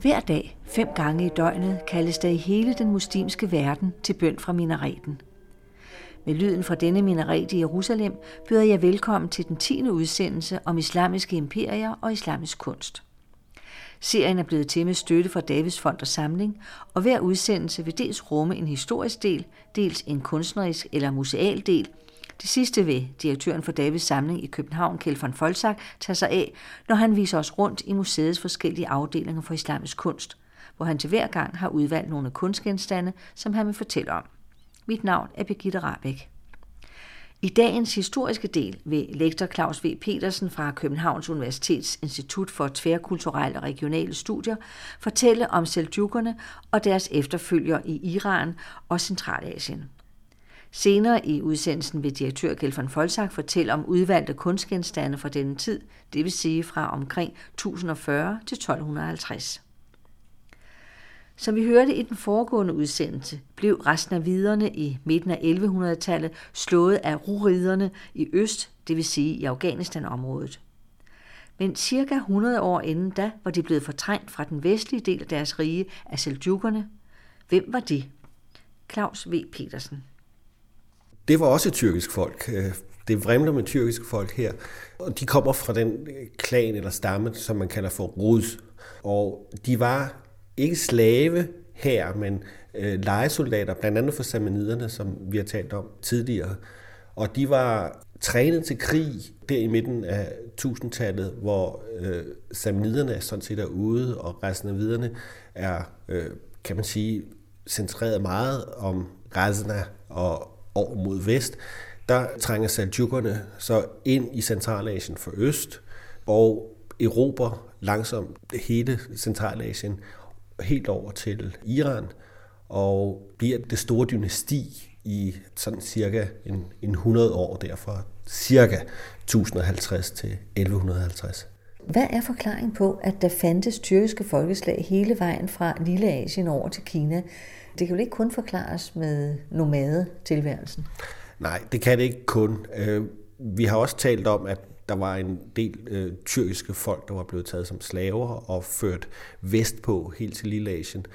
Hver dag, fem gange i døgnet, kaldes der i hele den muslimske verden til bøn fra minareten. Med lyden fra denne minaret i Jerusalem byder jeg velkommen til den 10. udsendelse om islamiske imperier og islamisk kunst. Serien er blevet til med støtte fra Davids Fond og Samling, og hver udsendelse vil dels rumme en historisk del, dels en kunstnerisk eller museal del. Det sidste vil direktøren for Davids Samling i København, Kjeld von Folsak, tage sig af, når han viser os rundt i museets forskellige afdelinger for islamisk kunst, hvor han til hver gang har udvalgt nogle kunstgenstande, som han vil fortælle om. Mit navn er Birgitte Rabeck. I dagens historiske del vil lektor Claus V. Petersen fra Københavns Universitets Institut for Tværkulturelle og Regionale Studier fortælle om seljukerne og deres efterfølger i Iran og Centralasien. Senere i udsendelsen vil direktør Kjeld von Folsak fortælle om udvalgte kunstgenstande fra denne tid, det vil sige fra omkring 1040 til 1250. Som vi hørte i den foregående udsendelse, blev resten af viderne i midten af 1100-tallet slået af ruriderne i øst, det vil sige i Afghanistan-området. Men cirka 100 år inden da var de blevet fortrængt fra den vestlige del af deres rige af seljukerne. Hvem var de? Claus V. Petersen. Det var også et tyrkisk folk. Øh, det vrimler med tyrkiske folk her. Og de kommer fra den øh, klan eller stamme, som man kalder for Rus. Og de var ikke slave her, men øh, legesoldater, blandt andet for samaniderne, som vi har talt om tidligere. Og de var trænet til krig der i midten af 1000-tallet, hvor øh, samaniderne sådan set er ude, og resten af viderne er, øh, kan man sige, centreret meget om Razna og over mod vest. Der trænger Seljukkerne så ind i Centralasien for øst, og erobrer langsomt hele Centralasien helt over til Iran, og bliver det store dynasti i sådan cirka en, en 100 år, derfra, cirka 1050 til 1150. Hvad er forklaringen på, at der fandtes tyrkiske folkeslag hele vejen fra Lille Asien over til Kina? Det kan jo ikke kun forklares med nomadetilværelsen. Nej, det kan det ikke kun. Øh, vi har også talt om, at der var en del øh, tyrkiske folk, der var blevet taget som slaver og ført vestpå helt til Lille Asien.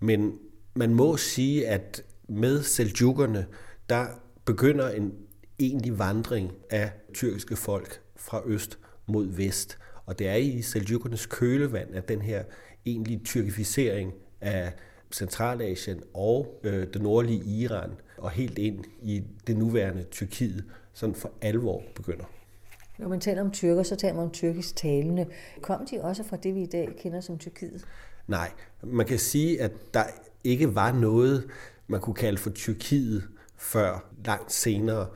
Men man må sige, at med seljukkerne, der begynder en egentlig vandring af tyrkiske folk fra øst mod vest. Og det er i seljukkernes kølevand, at den her egentlige tyrkificering af Centralasien og øh, det nordlige Iran og helt ind i det nuværende Tyrkiet sådan for alvor begynder. Når man taler om tyrker, så taler man om tyrkisk talende. Kom de også fra det, vi i dag kender som Tyrkiet? Nej, man kan sige, at der ikke var noget, man kunne kalde for Tyrkiet før langt senere.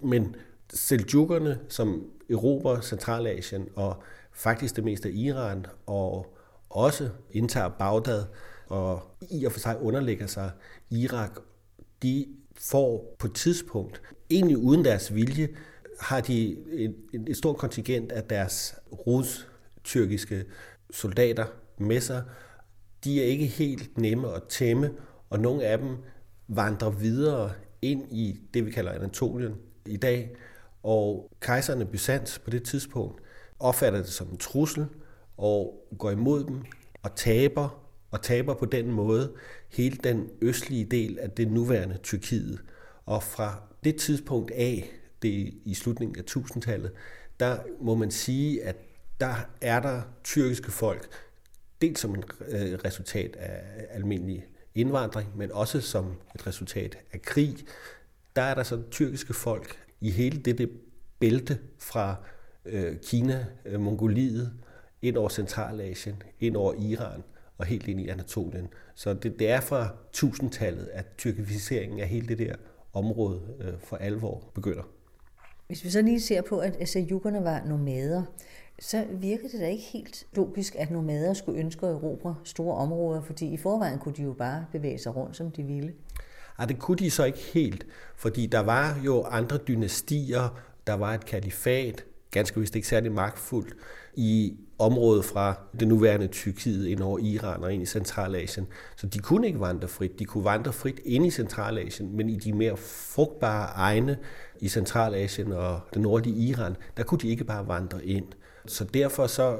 Men seljukkerne, som erobrer Centralasien og faktisk det meste af Iran, og også indtager Bagdad, og i og for sig underlægger sig Irak, de får på et tidspunkt, egentlig uden deres vilje, har de et, et stort kontingent af deres rus-tyrkiske soldater med sig. De er ikke helt nemme at tæmme, og nogle af dem vandrer videre ind i det, vi kalder Anatolien i dag. Og kejserne Byzans på det tidspunkt opfatter det som en trussel og går imod dem og taber, og taber på den måde hele den østlige del af det nuværende Tyrkiet. Og fra det tidspunkt af, det i slutningen af 1000-tallet, der må man sige, at der er der tyrkiske folk, dels som et øh, resultat af almindelig indvandring, men også som et resultat af krig. Der er der så tyrkiske folk i hele det bælte fra øh, Kina, øh, Mongoliet, ind over Centralasien, ind over Iran og helt ind i Anatolien. Så det, det er fra 1000-tallet, at tyrkificeringen af hele det der område øh, for alvor begynder. Hvis vi så lige ser på, at sajukkerne var nomader, så virker det da ikke helt logisk, at nomader skulle ønske at erobre store områder, fordi i forvejen kunne de jo bare bevæge sig rundt, som de ville. Ja, det kunne de så ikke helt, fordi der var jo andre dynastier, der var et kalifat, ganske vist ikke særlig magtfuldt, i området fra det nuværende Tyrkiet ind over Iran og ind i Centralasien. Så de kunne ikke vandre frit. De kunne vandre frit ind i Centralasien, men i de mere frugtbare egne i Centralasien og det nordlige Iran, der kunne de ikke bare vandre ind. Så derfor så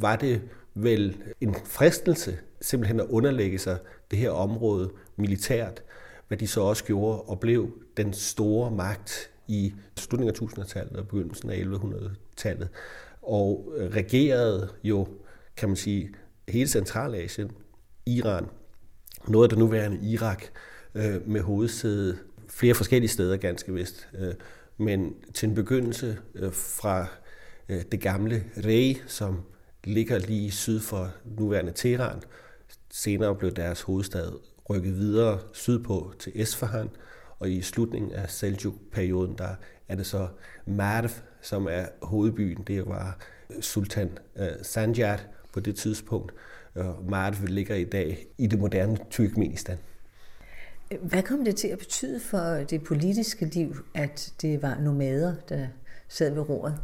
var det vel en fristelse, simpelthen at underlægge sig det her område militært, hvad de så også gjorde og blev den store magt i slutningen af 1000-tallet og begyndelsen af 1100-tallet, og regerede jo, kan man sige, hele Centralasien, Iran, noget af det nuværende Irak, øh, med hovedsæde flere forskellige steder ganske vist, øh, men til en begyndelse øh, fra øh, det gamle Rey, som ligger lige syd for nuværende Teheran. Senere blev deres hovedstad rykket videre sydpå til Esfahan, og i slutningen af Seljuk-perioden, der er det så Marv, som er hovedbyen. Det var sultan Sanjad på det tidspunkt, og Marv ligger i dag i det moderne Turkmenistan. Hvad kom det til at betyde for det politiske liv, at det var nomader, der sad ved roret?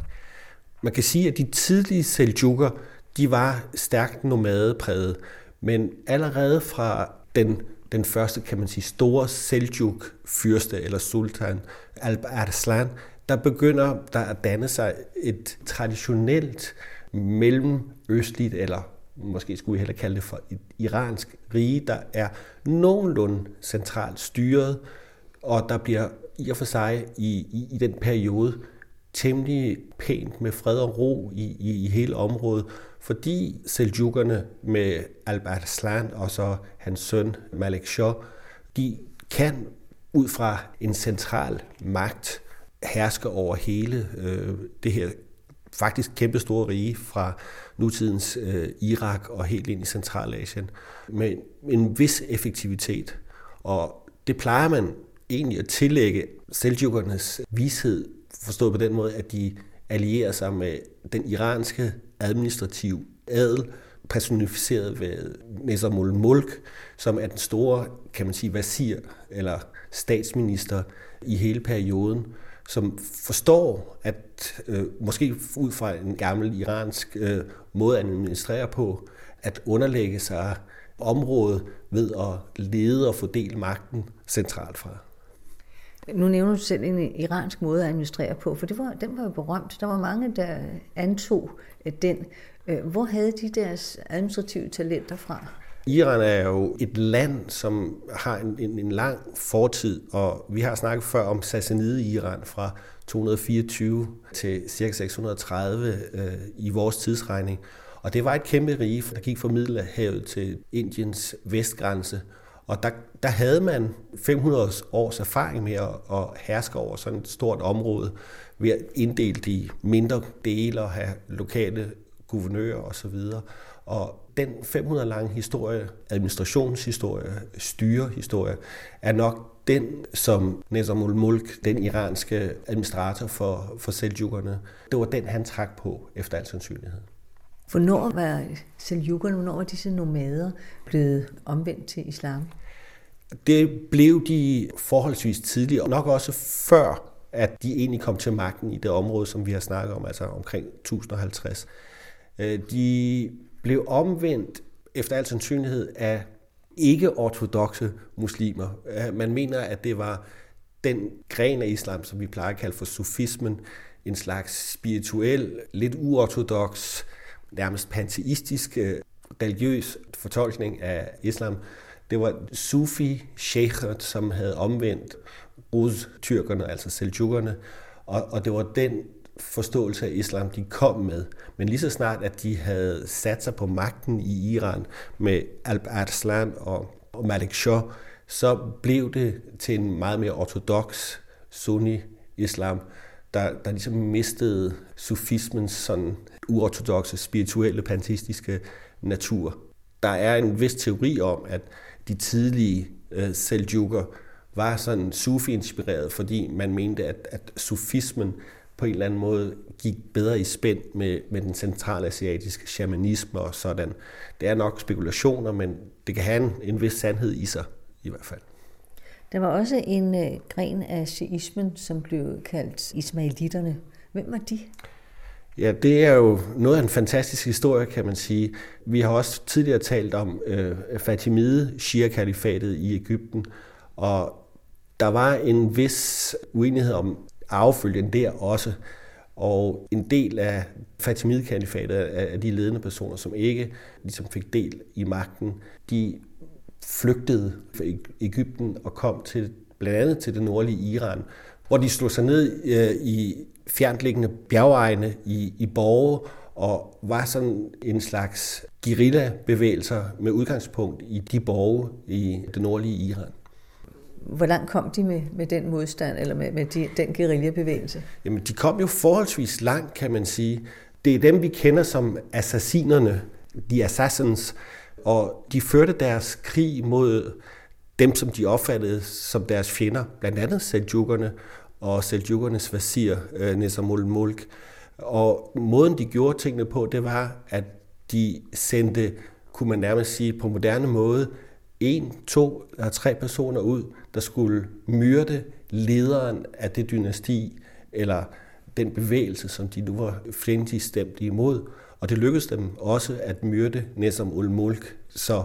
Man kan sige, at de tidlige seljukker, de var stærkt nomadepræget, men allerede fra den, den første, kan man sige, store seljuk fyrste eller sultan, Alp Arslan, der begynder der at danne sig et traditionelt mellemøstligt eller måske skulle vi hellere kalde det for et iransk rige, der er nogenlunde centralt styret, og der bliver i og for sig i, i, i den periode temmelig pænt med fred og ro i, i, i hele området, fordi Seljukkerne med Albert Slan og så hans søn Malik Shah, de kan ud fra en central magt herske over hele øh, det her faktisk kæmpe store rige fra nutidens øh, Irak og helt ind i Centralasien med en vis effektivitet. Og det plejer man egentlig at tillægge Seljukernes vished, forstået på den måde, at de allierer sig med den iranske administrative adel, personificeret ved Nezamul Mulk, som er den store, kan man sige, vasir eller statsminister i hele perioden, som forstår, at øh, måske ud fra en gammel iransk øh, måde at administrere på, at underlægge sig området ved at lede og fordele magten centralt fra. Nu nævner du selv en iransk måde at administrere på, for det var, den var jo berømt. Der var mange, der antog øh, den. Øh, hvor havde de deres administrative talenter fra? Iran er jo et land, som har en, en, en lang fortid, og vi har snakket før om Sassanide-Iran fra 224 til ca. 630 øh, i vores tidsregning. Og det var et kæmpe rige, der gik fra Middelhavet til Indiens vestgrænse. Og der, der havde man 500 års erfaring med at, at herske over sådan et stort område ved at inddele de mindre dele og have lokale guvernører osv. Og den 500 lange historie, administrationshistorie, styrehistorie, er nok den, som Nezamul Mulk, den iranske administrator for, for Seljukkerne, det var den, han trak på efter al sandsynlighed. Hvornår var Seljukkerne, hvornår var disse nomader blevet omvendt til islam? Det blev de forholdsvis tidligt, og nok også før, at de egentlig kom til magten i det område, som vi har snakket om, altså omkring 1050. Øh, de blev omvendt efter al sandsynlighed af ikke-ortodoxe muslimer. Øh, man mener, at det var den gren af islam, som vi plejer at kalde for sufismen, en slags spirituel, lidt uortodox, nærmest panteistisk øh, religiøs fortolkning af islam. Det var sufi sheikher, som havde omvendt rus-tyrkerne, altså seljukkerne, og, og det var den forståelse af islam, de kom med. Men lige så snart, at de havde sat sig på magten i Iran med Alp Arslan og, Malik Shah, så blev det til en meget mere ortodox sunni-islam, der, der ligesom mistede sufismens sådan uortodoxe, spirituelle, pantistiske natur. Der er en vis teori om, at de tidlige øh, seljukker var sådan sufi-inspireret, fordi man mente, at, at sufismen på en eller anden måde gik bedre i spænd med, med den centralasiatiske shamanisme og sådan. Det er nok spekulationer, men det kan have en, en vis sandhed i sig i hvert fald. Der var også en øh, gren af shiismen, som blev kaldt ismailitterne. Hvem var de? Ja, det er jo noget af en fantastisk historie, kan man sige. Vi har også tidligere talt om øh, Fatimide, Shia-kalifatet i Ægypten, og der var en vis uenighed om arvefølgen der også. Og en del af Fatimid-kalifatet, af de ledende personer, som ikke ligesom fik del i magten, de flygtede fra Ægypten og kom til blandt andet til det nordlige Iran, hvor de slog sig ned øh, i fjernliggende bjergegne i, i borge og var sådan en slags guerilla-bevægelser med udgangspunkt i de borge i det nordlige Iran. Hvor langt kom de med, med den modstand, eller med, med de, den guerillabevægelse? Jamen, de kom jo forholdsvis langt, kan man sige. Det er dem, vi kender som assassinerne, de assassins, og de førte deres krig mod dem, som de opfattede som deres fjender, blandt andet Seljukerne og Seljukernes vasir, øh, Nesamul Mulk. Og måden, de gjorde tingene på, det var, at de sendte, kunne man nærmest sige på moderne måde, en, to eller tre personer ud, der skulle myrde lederen af det dynasti, eller den bevægelse, som de nu var fjendtligt stemt imod. Og det lykkedes dem også at myrde Nesam ul Mulk. Så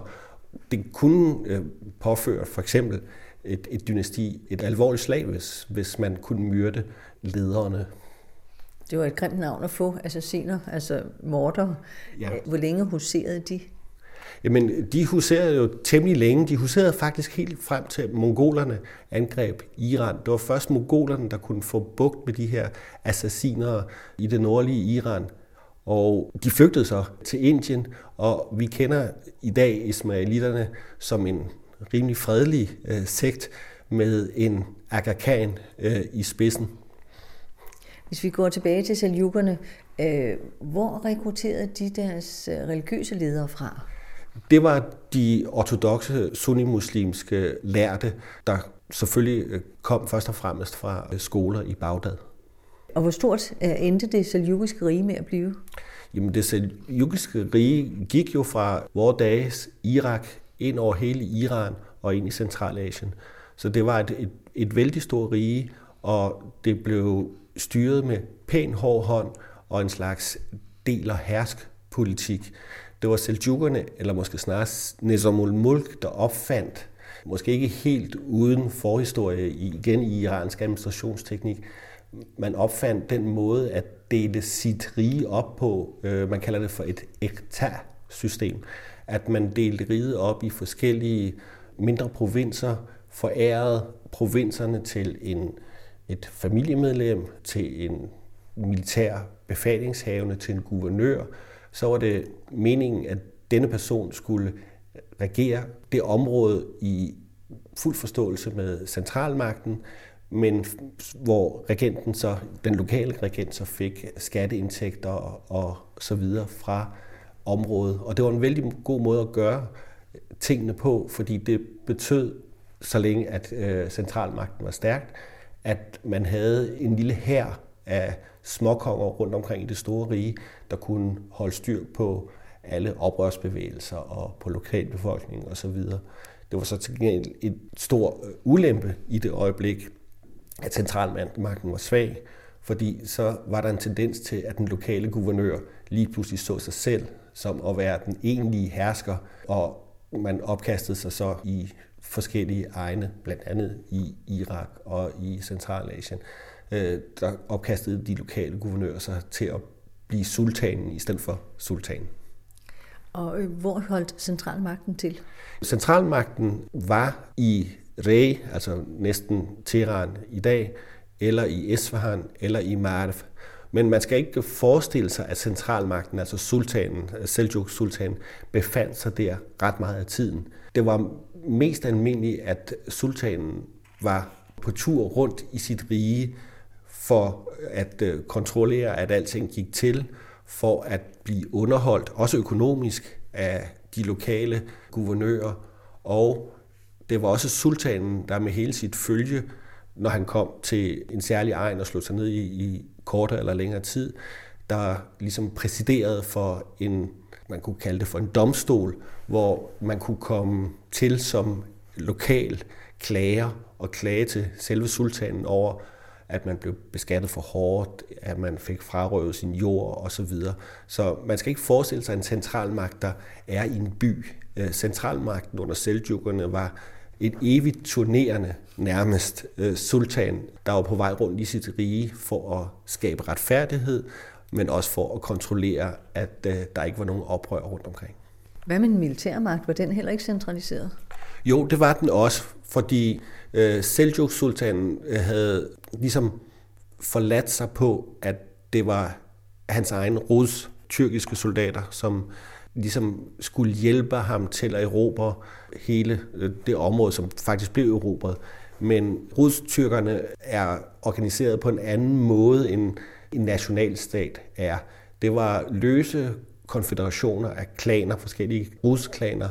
det kunne øh, påføre for eksempel et, et dynasti et alvorligt slag, hvis, hvis man kunne myrde lederne. Det var et grimt navn at få, assassiner, altså morder. Ja. Hvor længe huserede de? Jamen, de huserede jo temmelig længe. De huserede faktisk helt frem til mongolerne angreb Iran. Det var først mongolerne, der kunne få bugt med de her assassiner i det nordlige Iran. Og de flygtede så til Indien, og vi kender i dag ismailitterne som en rimelig fredelig øh, sekt med en Aga Khan øh, i spidsen. Hvis vi går tilbage til Seljukkerne, øh, hvor rekrutterede de deres øh, religiøse ledere fra? Det var de ortodoxe sunnimuslimske lærte, der selvfølgelig øh, kom først og fremmest fra øh, skoler i Bagdad. Og hvor stort endte det seljukiske rige med at blive? Jamen det seljukiske rige gik jo fra vores dages Irak ind over hele Iran og ind i Centralasien. Så det var et, et, et vældig stort rige, og det blev styret med pæn hård hånd og en slags del- og hersk politik. Det var Seljukerne, eller måske snarere Nizamul Mulk, der opfandt, måske ikke helt uden forhistorie igen i iransk administrationsteknik, man opfandt den måde at dele sit rige op på. Øh, man kalder det for et ekta-system. At man delte riget op i forskellige mindre provinser, forærede provinserne til en, et familiemedlem, til en militær befalingshavende, til en guvernør, så var det meningen, at denne person skulle regere det område i fuld forståelse med centralmagten, men hvor regenten så, den lokale regent så fik skatteindtægter og så videre fra område. Og det var en vældig god måde at gøre tingene på, fordi det betød, så længe at øh, centralmagten var stærkt, at man havde en lille hær af småkonger rundt omkring i det store rige, der kunne holde styr på alle oprørsbevægelser og på lokalbefolkningen osv. Det var så til gengæld et stor øh, ulempe i det øjeblik, at centralmagten var svag, fordi så var der en tendens til, at den lokale guvernør lige pludselig så sig selv som at være den egentlige hersker, og man opkastede sig så i forskellige egne, blandt andet i Irak og i Centralasien. Øh, der opkastede de lokale guvernører sig til at blive sultanen i stedet for sultanen. Og øh, hvor holdt centralmagten til? Centralmagten var i Rey, altså næsten Teheran i dag, eller i Isfahan, eller i Marv. Men man skal ikke forestille sig, at centralmagten, altså sultanen, øh, Seljuk sultan, befandt sig der ret meget af tiden. Det var mest almindeligt, at sultanen var på tur rundt i sit rige for at øh, kontrollere, at alting gik til, for at blive underholdt, også økonomisk, af de lokale guvernører, og det var også sultanen, der med hele sit følge, når han kom til en særlig egen og slog sig ned i, i kortere eller længere tid, der ligesom præsiderede for en, man kunne kalde det for en domstol, hvor man kunne komme til som lokal klager og klage til selve sultanen over, at man blev beskattet for hårdt, at man fik frarøvet sin jord osv. Så, så man skal ikke forestille sig en centralmagt, der er i en by. Øh, centralmagten under Seljukkerne var et evigt turnerende nærmest øh, sultan, der var på vej rundt i sit rige for at skabe retfærdighed, men også for at kontrollere, at øh, der ikke var nogen oprør rundt omkring. Hvad med den militærmagt? Var den heller ikke centraliseret? Jo, det var den også, fordi øh, Seljuk-sultanen øh, havde ligesom forladt sig på, at det var hans egen Ruds tyrkiske soldater, som ligesom skulle hjælpe ham til at erobre hele øh, det område, som faktisk blev erobret. Men rustyrkerne er organiseret på en anden måde, end en nationalstat er. Det var løse konfederationer af klaner, forskellige rusklaner,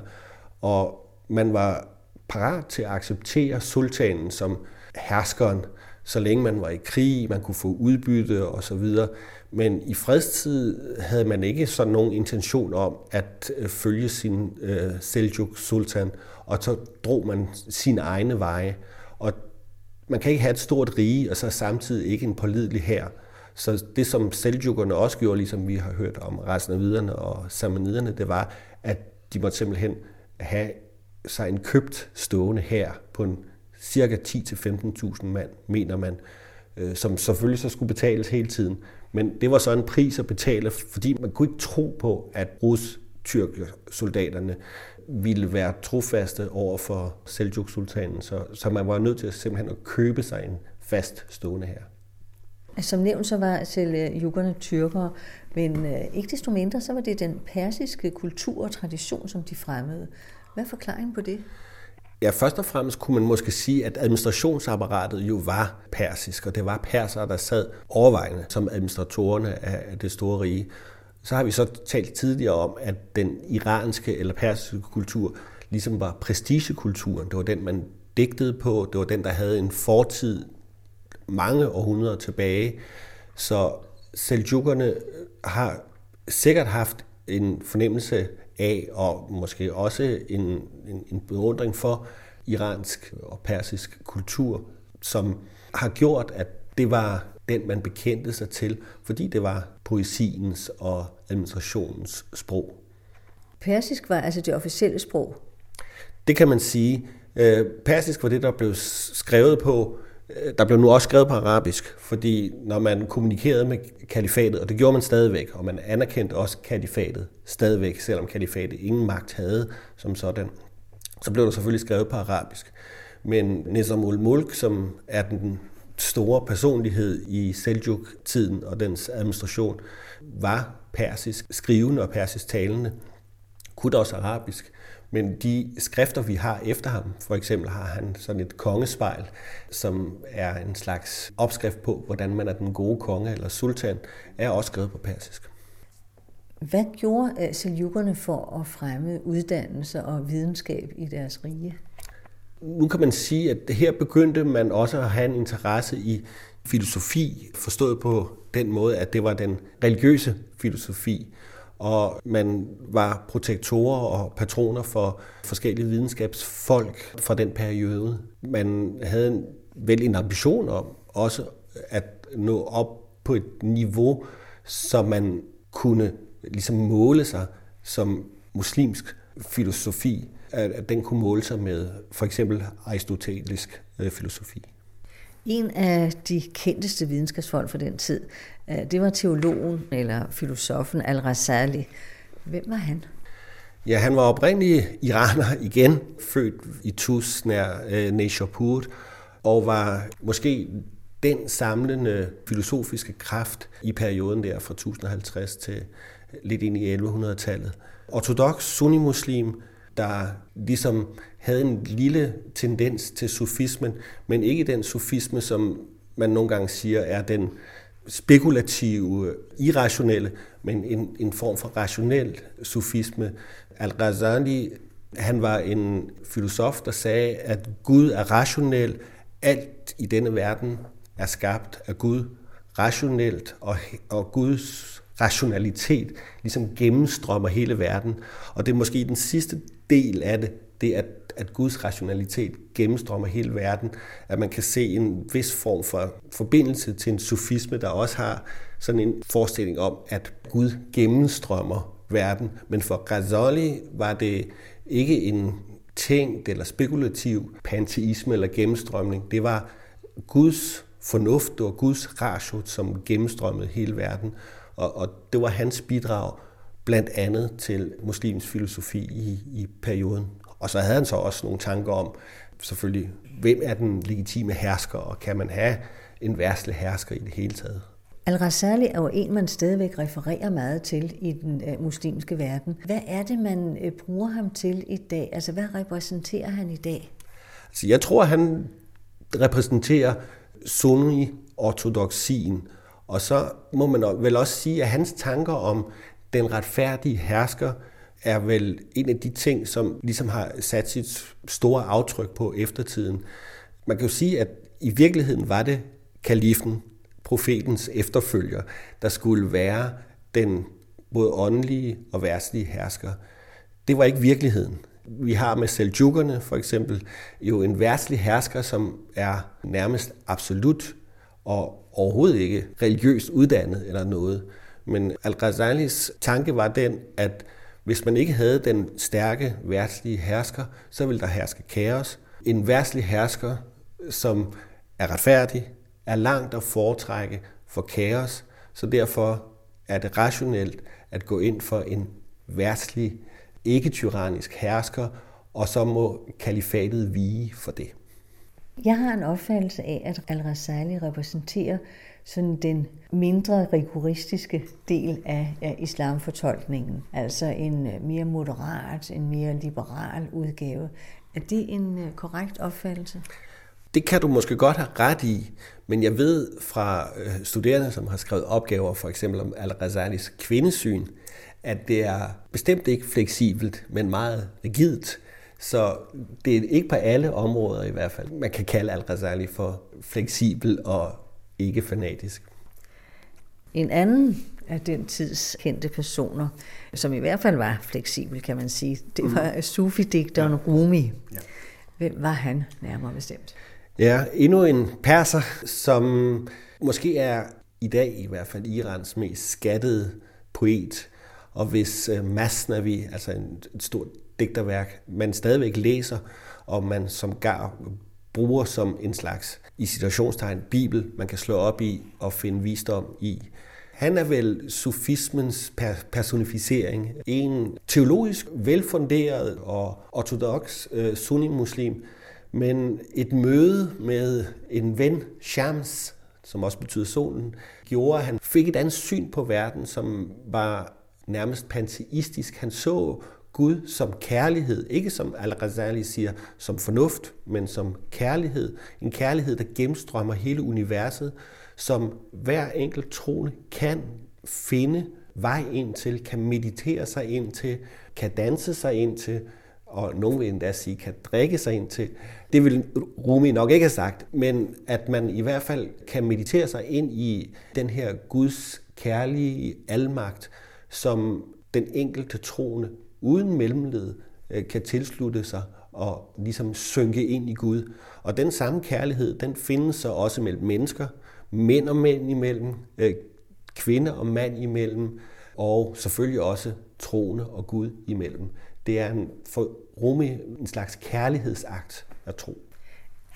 og man var parat til at acceptere sultanen som herskeren, så længe man var i krig, man kunne få udbytte osv. Men i fredstid havde man ikke sådan nogen intention om at øh, følge sin øh, Seljuk sultan, og så drog man sine egne veje. Og man kan ikke have et stort rige, og så samtidig ikke en pålidelig hær. Så det, som Seljukerne også gjorde, ligesom vi har hørt om resten af viderne og samaniderne, det var, at de måtte simpelthen have sig en købt stående her på en cirka 10-15.000 mand, mener man, øh, som selvfølgelig så skulle betales hele tiden. Men det var så en pris at betale, fordi man kunne ikke tro på, at rus soldaterne ville være trofaste over for Seljuk-sultanen, så, så man var nødt til at simpelthen at købe sig en fast stående her. Altså, som nævnt, så var seljukkerne øh, tyrkere, men øh, ikke desto mindre, så var det den persiske kultur og tradition, som de fremmede. Hvad er forklaringen på det? Ja, først og fremmest kunne man måske sige, at administrationsapparatet jo var persisk, og det var persere, der sad overvejende som administratorerne af det store rige. Så har vi så talt tidligere om, at den iranske eller persiske kultur ligesom var prestigekulturen. Det var den, man digtede på. Det var den, der havde en fortid mange århundreder tilbage. Så seljukkerne har sikkert haft en fornemmelse af, og måske også en, en, en beundring for iransk og persisk kultur, som har gjort, at det var den, man bekendte sig til, fordi det var poesiens og administrationens sprog. Persisk var altså det officielle sprog? Det kan man sige. Øh, persisk var det, der blev skrevet på der blev nu også skrevet på arabisk, fordi når man kommunikerede med kalifatet, og det gjorde man stadigvæk, og man anerkendte også kalifatet stadigvæk, selvom kalifatet ingen magt havde som sådan, så blev der selvfølgelig skrevet på arabisk. Men Nizam ul Mulk, som er den store personlighed i Seljuk-tiden og dens administration, var persisk skrivende og persisk talende, kunne også arabisk. Men de skrifter, vi har efter ham, for eksempel har han sådan et kongespejl, som er en slags opskrift på, hvordan man er den gode konge eller sultan, er også skrevet på persisk. Hvad gjorde øh, seljukkerne for at fremme uddannelse og videnskab i deres rige? Nu kan man sige, at her begyndte man også at have en interesse i filosofi, forstået på den måde, at det var den religiøse filosofi, og man var protektorer og patroner for forskellige videnskabsfolk fra den periode. Man havde en, vel en ambition om også at nå op på et niveau, så man kunne ligesom måle sig som muslimsk filosofi, at den kunne måle sig med for eksempel aristotelisk øh, filosofi. En af de kendteste videnskabsfolk fra den tid, øh, det var teologen eller filosofen Al-Razali. Hvem var han? Ja, han var oprindelig iraner igen, født i Tus nær øh, Nishapur, og var måske den samlende filosofiske kraft i perioden der fra 1050 til lidt ind i 1100-tallet. Ortodox sunni-muslim, der ligesom havde en lille tendens til sofismen, men ikke den sofisme, som man nogle gange siger er den spekulative, irrationelle, men en, en form for rationel sofisme. Al-Ghazali, han var en filosof, der sagde, at Gud er rationel. Alt i denne verden er skabt af Gud rationelt, og, og Guds rationalitet ligesom gennemstrømmer hele verden. Og det er måske den sidste del af det, det at, at Guds rationalitet gennemstrømmer hele verden, at man kan se en vis form for forbindelse til en sofisme, der også har sådan en forestilling om, at Gud gennemstrømmer verden. Men for Ghazali var det ikke en tænkt eller spekulativ panteisme eller gennemstrømning. Det var Guds fornuft og Guds ratio, som gennemstrømmede hele verden. Og, og det var hans bidrag blandt andet til muslims filosofi i, i perioden. Og så havde han så også nogle tanker om, selvfølgelig, hvem er den legitime hersker, og kan man have en værtslig hersker i det hele taget? Al-Rasali er jo en, man stadigvæk refererer meget til i den øh, muslimske verden. Hvad er det, man øh, bruger ham til i dag? Altså, hvad repræsenterer han i dag? Altså, jeg tror, han repræsenterer sunni-ortodoxien. Og så må man vel også sige, at hans tanker om den retfærdige hersker er vel en af de ting, som ligesom har sat sit store aftryk på eftertiden. Man kan jo sige, at i virkeligheden var det kalifen, profetens efterfølger, der skulle være den både åndelige og værtslige hersker. Det var ikke virkeligheden. Vi har med Seljukerne for eksempel jo en værtslig hersker, som er nærmest absolut og overhovedet ikke religiøst uddannet eller noget. Men Al-Ghazalis tanke var den, at hvis man ikke havde den stærke værtslige hersker, så ville der herske kaos. En værtslig hersker, som er retfærdig, er langt at foretrække for kaos, så derfor er det rationelt at gå ind for en værtslig, ikke-tyrannisk hersker, og så må kalifatet vige for det. Jeg har en opfattelse af, at al-Rasali repræsenterer sådan den mindre rigoristiske del af, af islamfortolkningen, altså en øh, mere moderat, en mere liberal udgave. Er det en øh, korrekt opfattelse? Det kan du måske godt have ret i, men jeg ved fra øh, studerende, som har skrevet opgaver for eksempel om Al-Razalis kvindesyn, at det er bestemt ikke fleksibelt, men meget rigidt. Så det er ikke på alle områder i hvert fald, man kan kalde Al-Ghazali for fleksibel og ikke fanatisk. En anden af den tids kendte personer, som i hvert fald var fleksibel, kan man sige, det mm. var sufi-digteren ja. Rumi. Ja. Hvem var han nærmere bestemt? Ja, endnu en perser, som måske er i dag i hvert fald Irans mest skattede poet, og hvis uh, Masnavi, altså en, et stort digterværk, man stadigvæk læser, og man som gar bruger som en slags, i situationstegn, bibel, man kan slå op i og finde visdom i. Han er vel sufismens personificering. En teologisk velfunderet og ortodox øh, sunni-muslim, men et møde med en ven, Shams, som også betyder solen, gjorde, at han fik et andet syn på verden, som var nærmest panteistisk. Han så Gud som kærlighed, ikke som Al-Ghazali siger, som fornuft, men som kærlighed. En kærlighed, der gennemstrømmer hele universet, som hver enkelt troende kan finde vej ind til, kan meditere sig ind til, kan danse sig ind til, og nogen vil endda sige, kan drikke sig ind til. Det vil Rumi nok ikke have sagt, men at man i hvert fald kan meditere sig ind i den her Guds kærlige almagt, som den enkelte troende uden mellemled øh, kan tilslutte sig og ligesom synke ind i Gud. Og den samme kærlighed, den findes så også mellem mennesker, mænd og mænd imellem, øh, kvinder og mand imellem, og selvfølgelig også troende og Gud imellem. Det er en, for rumme en slags kærlighedsakt at tro.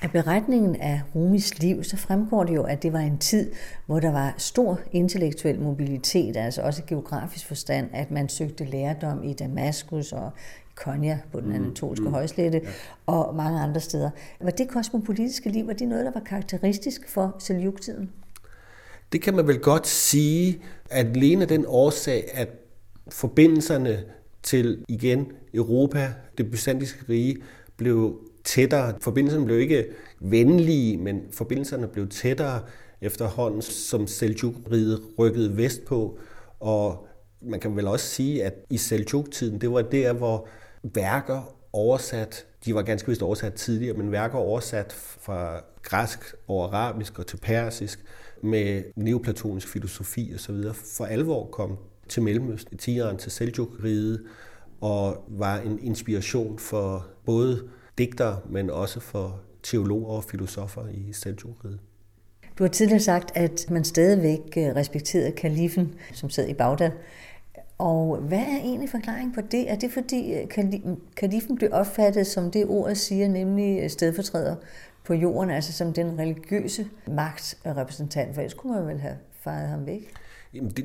Af beretningen af Rumis liv, så fremgår det jo, at det var en tid, hvor der var stor intellektuel mobilitet, altså også geografisk forstand, at man søgte lærdom i Damaskus og i Konya på den mm, anatolske mm, mm, ja. og mange andre steder. Var det kosmopolitiske liv, var det noget, der var karakteristisk for Seljuk-tiden? Det kan man vel godt sige, at alene den årsag, at forbindelserne til igen Europa, det byzantinske rige, blev tættere. Forbindelserne blev ikke venlige, men forbindelserne blev tættere efterhånden, som Seljuk-riget rykkede vestpå. Og man kan vel også sige, at i Seljuk-tiden, det var der, hvor værker oversat, de var ganske vist oversat tidligere, men værker oversat fra græsk over arabisk og til persisk med neoplatonisk filosofi osv. for alvor kom til Mellemøsten, i til Seljuk-riget, og var en inspiration for både digtere, men også for teologer og filosofer i Seljuk-riget. Du har tidligere sagt, at man stadigvæk øh, respekterede kalifen, som sad i Bagdad. Og hvad er egentlig forklaringen på det? Er det fordi øh, kalifen blev opfattet som det ord siger, nemlig øh, stedfortræder på jorden, altså som den religiøse magtrepræsentant? For ellers kunne man vel have fejret ham væk?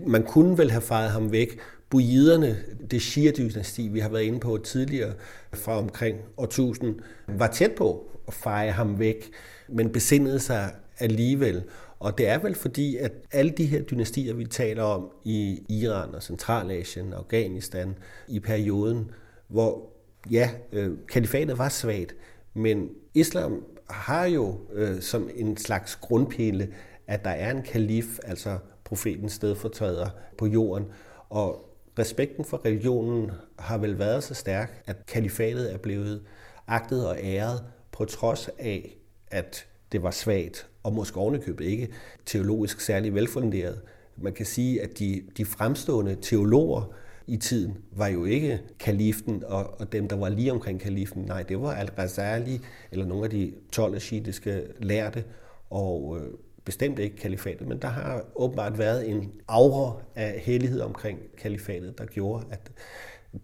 Man kunne vel have fejret ham væk. Bujiderne, det Shia-dynasti, vi har været inde på tidligere, fra omkring år 1000, var tæt på at feje ham væk, men besindede sig alligevel. Og det er vel fordi, at alle de her dynastier, vi taler om i Iran og Centralasien og Afghanistan i perioden, hvor ja, øh, kalifatet var svagt, men islam har jo øh, som en slags grundpille, at der er en kalif, altså profetens stedfortræder på jorden, og respekten for religionen har vel været så stærk, at kalifatet er blevet agtet og æret på trods af, at det var svagt, og måske ovenikøbet ikke teologisk særlig velfunderet. Man kan sige, at de, de fremstående teologer i tiden var jo ikke kaliften og, og dem, der var lige omkring kaliften. Nej, det var al-Ghazali eller nogle af de 12 shiitiske lærte, og øh, bestemt ikke kalifatet, men der har åbenbart været en aura af hellighed omkring kalifatet, der gjorde, at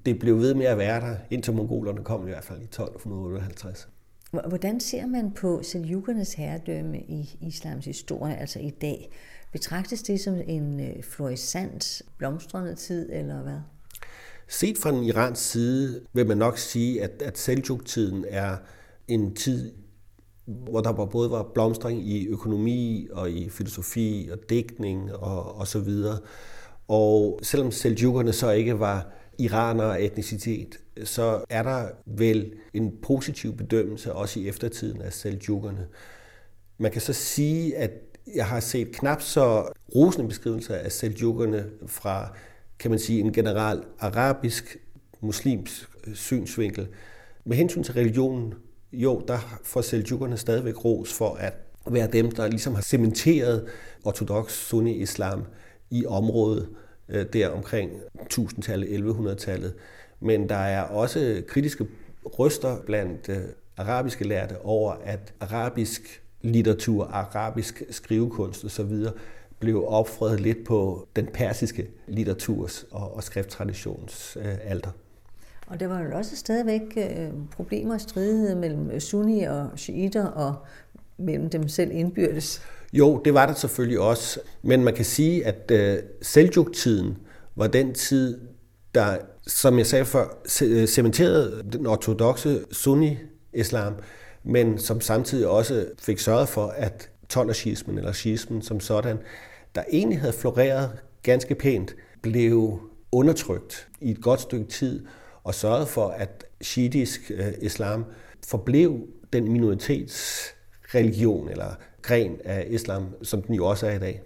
det blev ved med at være der, indtil mongolerne kom i hvert fald i 1258. Hvordan ser man på Seljukernes herredømme i islams historie, altså i dag? Betragtes det som en øh, florissant, blomstrende tid, eller hvad? Set fra den irans side vil man nok sige, at, at Seljuk-tiden er en tid, hvor der både var blomstring i økonomi og i filosofi og digtning og, og så videre. Og selvom seljukerne så ikke var iranere af etnicitet, så er der vel en positiv bedømmelse også i eftertiden af seljukerne. Man kan så sige, at jeg har set knap så rosende beskrivelser af seljukerne fra, kan man sige, en general arabisk muslimsk synsvinkel. Med hensyn til religionen, jo, der får seljukerne stadigvæk ros for at være dem, der ligesom har cementeret ortodox sunni-islam i området øh, der omkring 1000-tallet, 1100-tallet. Men der er også kritiske røster blandt øh, arabiske lærte over, at arabisk litteratur, arabisk skrivekunst osv. blev opfredet lidt på den persiske litteraturs og, og skrifttraditions øh, alter. Og der var jo også stadigvæk øh, problemer og stridigheder mellem øh, sunni og shiiter og mellem dem selv indbyrdes. Jo, det var der selvfølgelig også. Men man kan sige, at øh, Seljuk-tiden var den tid, der, som jeg sagde før, øh, cementerede den ortodoxe sunni-islam, men som samtidig også fik sørget for, at tolershismen eller schismen som sådan, der egentlig havde floreret ganske pænt, blev undertrykt i et godt stykke tid, og sørgede for, at shiitisk øh, islam forblev den minoritetsreligion eller gren af islam, som den jo også er i dag.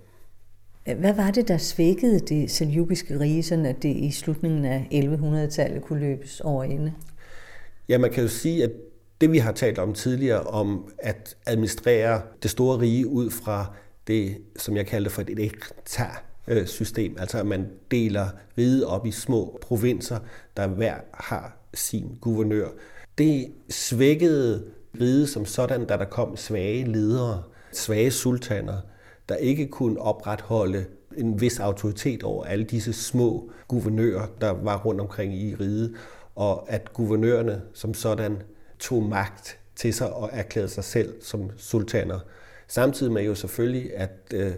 Hvad var det, der svækkede det seljukiske rige, sådan at det i slutningen af 1100-tallet kunne løbes over ende? Ja, man kan jo sige, at det vi har talt om tidligere, om at administrere det store rige ud fra det, som jeg kalder for et ektar Øh, system, altså at man deler riget op i små provinser, der hver har sin guvernør. Det svækkede riget som sådan, da der kom svage ledere, svage sultaner, der ikke kunne opretholde en vis autoritet over alle disse små guvernører, der var rundt omkring i riget, og at guvernørerne som sådan tog magt til sig og erklærede sig selv som sultaner. Samtidig med jo selvfølgelig, at øh,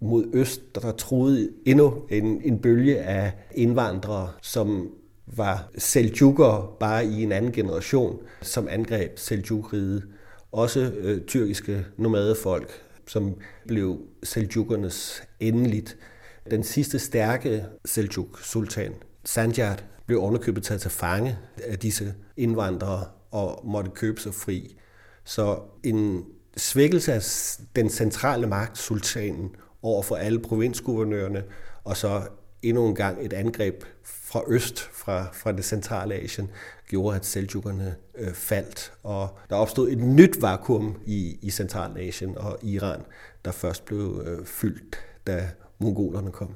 mod øst, der troede endnu en, en bølge af indvandrere, som var seljukere bare i en anden generation, som angreb seljukriget. Også øh, tyrkiske nomadefolk, som blev seljukernes endeligt. Den sidste stærke seljuk-sultan, Sanjar, blev underkøbet taget til fange af disse indvandrere og måtte købe sig fri. Så en svækkelse af den centrale magt, sultanen, over for alle provinsguvernørerne, og så endnu en gang et angreb fra øst, fra, fra det centrale Asien, gjorde, at seljukerne øh, faldt. Og der opstod et nyt vakuum i, i Centralasien og Iran, der først blev øh, fyldt, da mongolerne kom.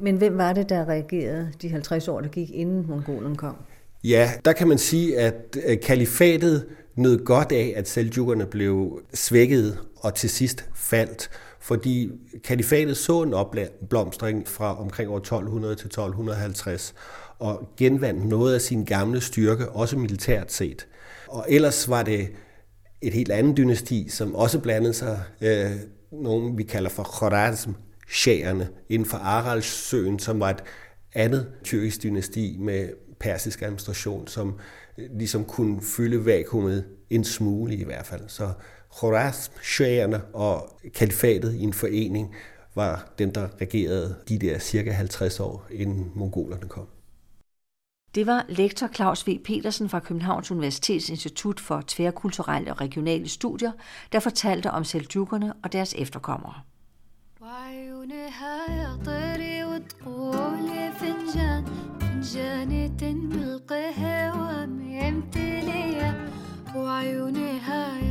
Men hvem var det, der reagerede de 50 år, der gik inden mongolerne kom? Ja, der kan man sige, at øh, kalifatet nød godt af, at seljukerne blev svækket og til sidst faldt, fordi kalifatet så en opblomstring fra omkring år 1200 til 1250 og genvandt noget af sin gamle styrke, også militært set. Og ellers var det et helt andet dynasti, som også blandede sig, øh, nogen vi kalder for Khorasm, shæerne inden for Aralsøen, som var et andet tyrkisk dynasti med persisk administration, som øh, ligesom kunne fylde vakuumet en smule i hvert fald. Så Khorazm, shæerne og kalifatet i en forening var den, der regerede de der cirka 50 år, inden mongolerne kom. Det var lektor Claus V. Petersen fra Københavns Universitets Institut for Tværkulturelle og Regionale Studier, der fortalte om seljukerne og deres efterkommere. وعيونها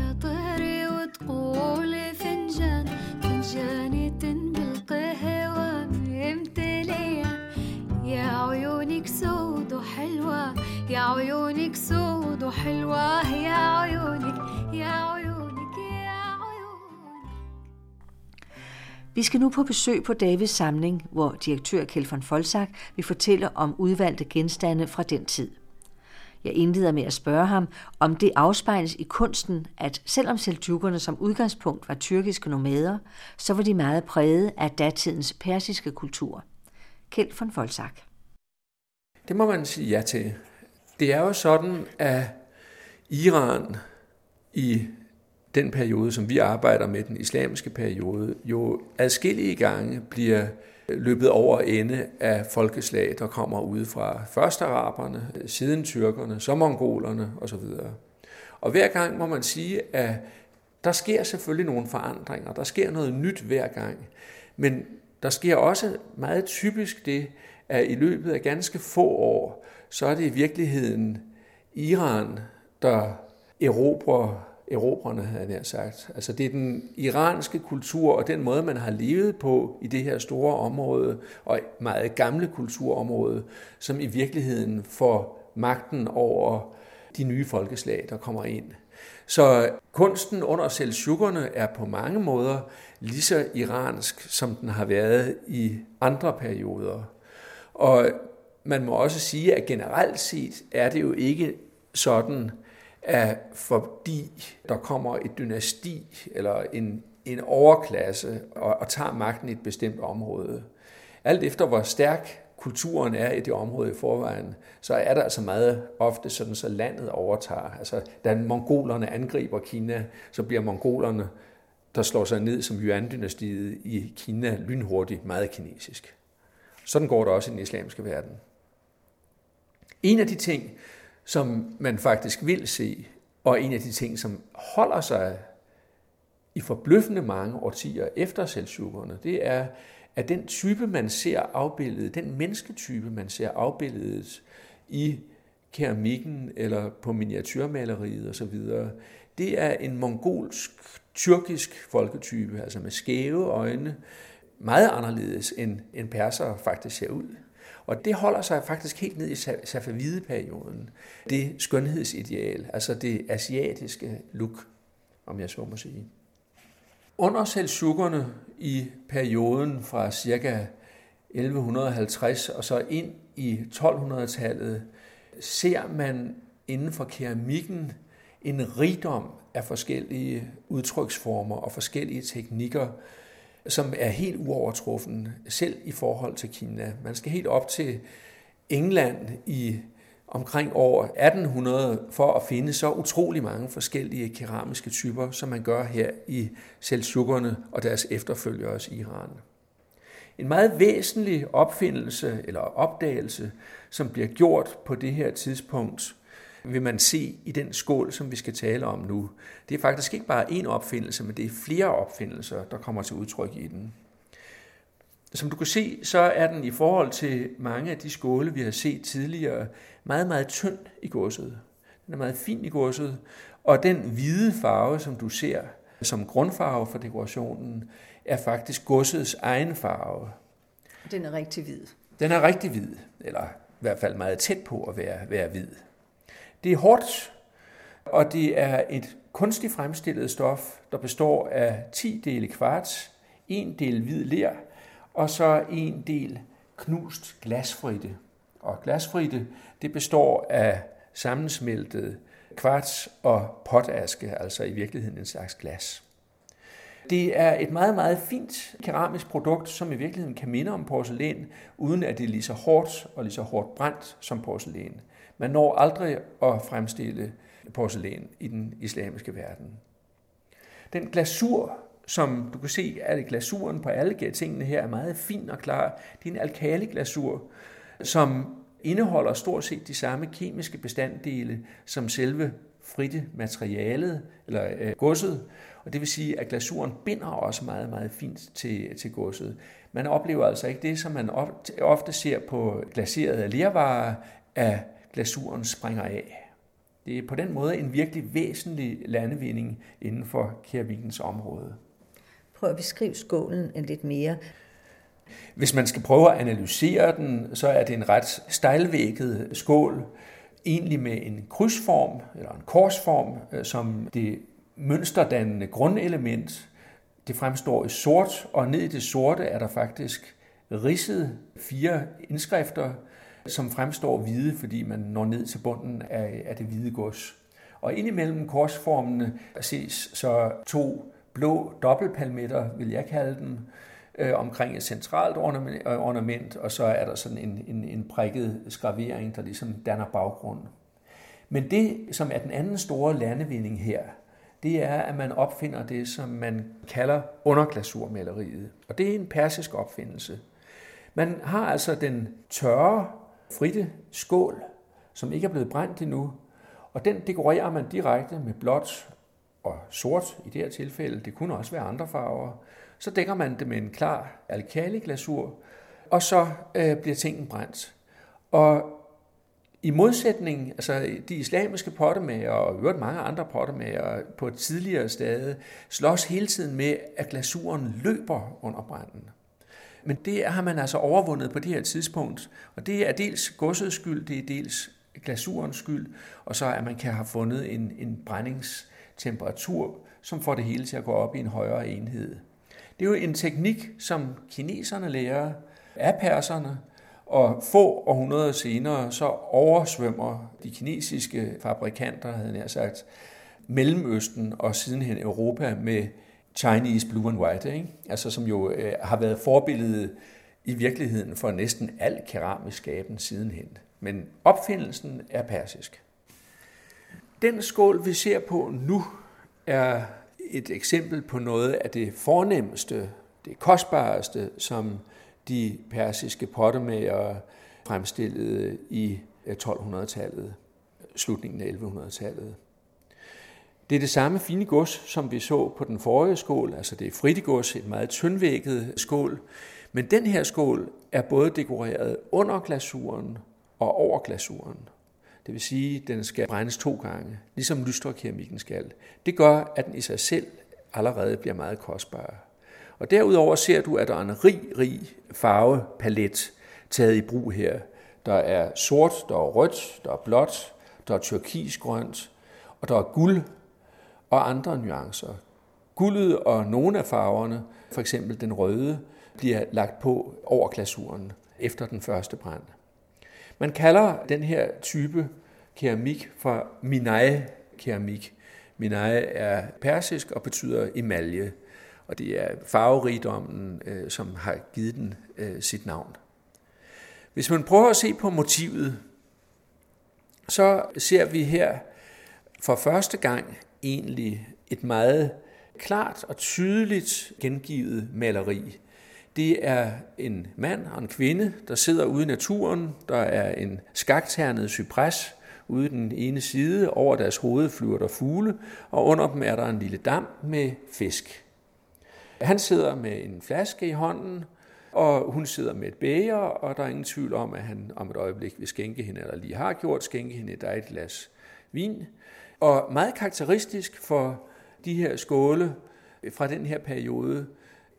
يا طهري وتقولي فنجان فنجاني بالقهوة ممتلية يا عيونك سود وحلوة يا عيونك سود وحلوة يا عيونك يا عيونك يا عيونك Vi skal nu på besøg på Davids samling, hvor direktør Kjeld von Folsak vil fortælle om udvalgte genstande fra den tid. Jeg indleder med at spørge ham, om det afspejles i kunsten, at selvom seljukkerne som udgangspunkt var tyrkiske nomader, så var de meget præget af datidens persiske kultur. Kjeld von Folsak. Det må man sige ja til. Det er jo sådan, at Iran i den periode, som vi arbejder med, den islamiske periode, jo adskillige gange bliver løbet over ende af folkeslag, der kommer ud fra først araberne, siden tyrkerne, så mongolerne osv. Og hver gang må man sige, at der sker selvfølgelig nogle forandringer, der sker noget nyt hver gang, men der sker også meget typisk det, at i løbet af ganske få år, så er det i virkeligheden Iran, der erobrer erobrerne, havde jeg sagt. Altså det er den iranske kultur og den måde, man har levet på i det her store område, og meget gamle kulturområde, som i virkeligheden får magten over de nye folkeslag, der kommer ind. Så kunsten under seldsjukkerne er på mange måder lige så iransk, som den har været i andre perioder. Og man må også sige, at generelt set er det jo ikke sådan, at fordi der kommer et dynasti eller en, en overklasse og, og tager magten i et bestemt område, alt efter hvor stærk kulturen er i det område i forvejen, så er der altså meget ofte sådan, så landet overtager. Altså, da mongolerne angriber Kina, så bliver mongolerne, der slår sig ned som Yuan-dynastiet i Kina, lynhurtigt meget kinesisk. Sådan går det også i den islamiske verden. En af de ting, som man faktisk vil se, og en af de ting, som holder sig i forbløffende mange årtier efter selvsugerne, det er, at den type, man ser afbildet, den mennesketype, man ser afbildet i keramikken eller på miniatyrmaleriet osv., det er en mongolsk, tyrkisk folketype, altså med skæve øjne, meget anderledes end en perser faktisk ser ud. Og det holder sig faktisk helt ned i Safavide-perioden. Det skønhedsideal, altså det asiatiske look, om jeg så må sige. Under seldsjukkerne i perioden fra ca. 1150 og så ind i 1200-tallet, ser man inden for keramikken en rigdom af forskellige udtryksformer og forskellige teknikker, som er helt uovertruffen, selv i forhold til Kina. Man skal helt op til England i omkring år 1800 for at finde så utrolig mange forskellige keramiske typer, som man gør her i Seldsjukkerne og deres efterfølgere i Iran. En meget væsentlig opfindelse eller opdagelse, som bliver gjort på det her tidspunkt, vil man se i den skål, som vi skal tale om nu. Det er faktisk ikke bare én opfindelse, men det er flere opfindelser, der kommer til udtryk i den. Som du kan se, så er den i forhold til mange af de skåle, vi har set tidligere, meget, meget tynd i godset. Den er meget fin i godset, og den hvide farve, som du ser som grundfarve for dekorationen, er faktisk godsets egen farve. Den er rigtig hvid. Den er rigtig hvid, eller i hvert fald meget tæt på at være, være hvid. Det er hårdt, og det er et kunstigt fremstillet stof, der består af 10 dele kvarts, en del hvid ler, og så en del knust glasfritte. Og glasfritte, det består af sammensmeltet kvarts og potaske, altså i virkeligheden en slags glas. Det er et meget, meget fint keramisk produkt, som i virkeligheden kan minde om porcelæn, uden at det er lige så hårdt og lige så hårdt brændt som porcelæn. Man når aldrig at fremstille porcelæn i den islamiske verden. Den glasur, som du kan se, at glasuren på alle tingene her er meget fin og klar. Det er en alkaliglasur, som indeholder stort set de samme kemiske bestanddele som selve fritte materialet, eller øh, godset, og det vil sige, at glasuren binder også meget, meget fint til, til godset. Man oplever altså ikke det, som man ofte ser på glaserede lervarer, at glasuren springer af. Det er på den måde en virkelig væsentlig landevinding inden for keramikens område. Prøv at beskrive skålen en lidt mere. Hvis man skal prøve at analysere den, så er det en ret stejlvægget skål, egentlig med en krydsform eller en korsform, øh, som det mønsterdannende grundelement. Det fremstår i sort, og ned i det sorte er der faktisk ridset fire indskrifter, som fremstår hvide, fordi man når ned til bunden af, af det hvide gods. Og indimellem korsformene ses så to blå dobbeltpalmetter, vil jeg kalde dem, øh, omkring et centralt ornament, øh, ornament, og så er der sådan en, en, en prikket skravering, der ligesom danner baggrund. Men det, som er den anden store landevinding her, det er, at man opfinder det, som man kalder underglasurmaleriet. Og det er en persisk opfindelse. Man har altså den tørre, fritte skål, som ikke er blevet brændt endnu, og den dekorerer man direkte med blåt og sort i det her tilfælde. Det kunne også være andre farver. Så dækker man det med en klar alkaliglasur, og så øh, bliver tingen brændt. Og i modsætning, altså de islamiske pottemager og øvrigt mange andre pottemager på et tidligere stade, slås hele tiden med, at glasuren løber under branden. Men det har man altså overvundet på det her tidspunkt, og det er dels godsets skyld, det er dels glasurens skyld, og så at man kan have fundet en, en brændingstemperatur, som får det hele til at gå op i en højere enhed. Det er jo en teknik, som kineserne lærer af perserne, og få århundreder senere, så oversvømmer de kinesiske fabrikanter, havde jeg sagt, Mellemøsten og sidenhen Europa med Chinese Blue and White, ikke? Altså, som jo øh, har været forbilledet i virkeligheden for næsten al keramisk skaben sidenhen. Men opfindelsen er persisk. Den skål, vi ser på nu, er et eksempel på noget af det fornemmeste, det kostbareste, som de persiske pottemager fremstillede i øh, 1200-tallet, slutningen af 1100-tallet. Det er det samme fine gods, som vi så på den forrige skål, altså det er fritigods, et meget tyndvægget skål, men den her skål er både dekoreret under glasuren og over glasuren. Det vil sige, at den skal brændes to gange, ligesom lysterkeramikken skal. Det gør, at den i sig selv allerede bliver meget kostbar. Og derudover ser du, at der er en rig, rig farvepalet taget i brug her. Der er sort, der er rødt, der er blåt, der er turkisgrønt, og der er guld og andre nuancer. Guldet og nogle af farverne, for eksempel den røde, bliver lagt på over glasuren efter den første brand. Man kalder den her type keramik for minai-keramik. Minai er persisk og betyder emalje og det er farverigdommen, øh, som har givet den øh, sit navn. Hvis man prøver at se på motivet, så ser vi her for første gang egentlig et meget klart og tydeligt gengivet maleri. Det er en mand og en kvinde, der sidder ude i naturen. Der er en skakternet cypres ude den ene side. Over deres hoved flyver der fugle, og under dem er der en lille dam med fisk. Han sidder med en flaske i hånden, og hun sidder med et bæger, og der er ingen tvivl om, at han om et øjeblik vil skænke hende, eller lige har gjort skænke hende et dejligt glas vin. Og meget karakteristisk for de her skåle fra den her periode,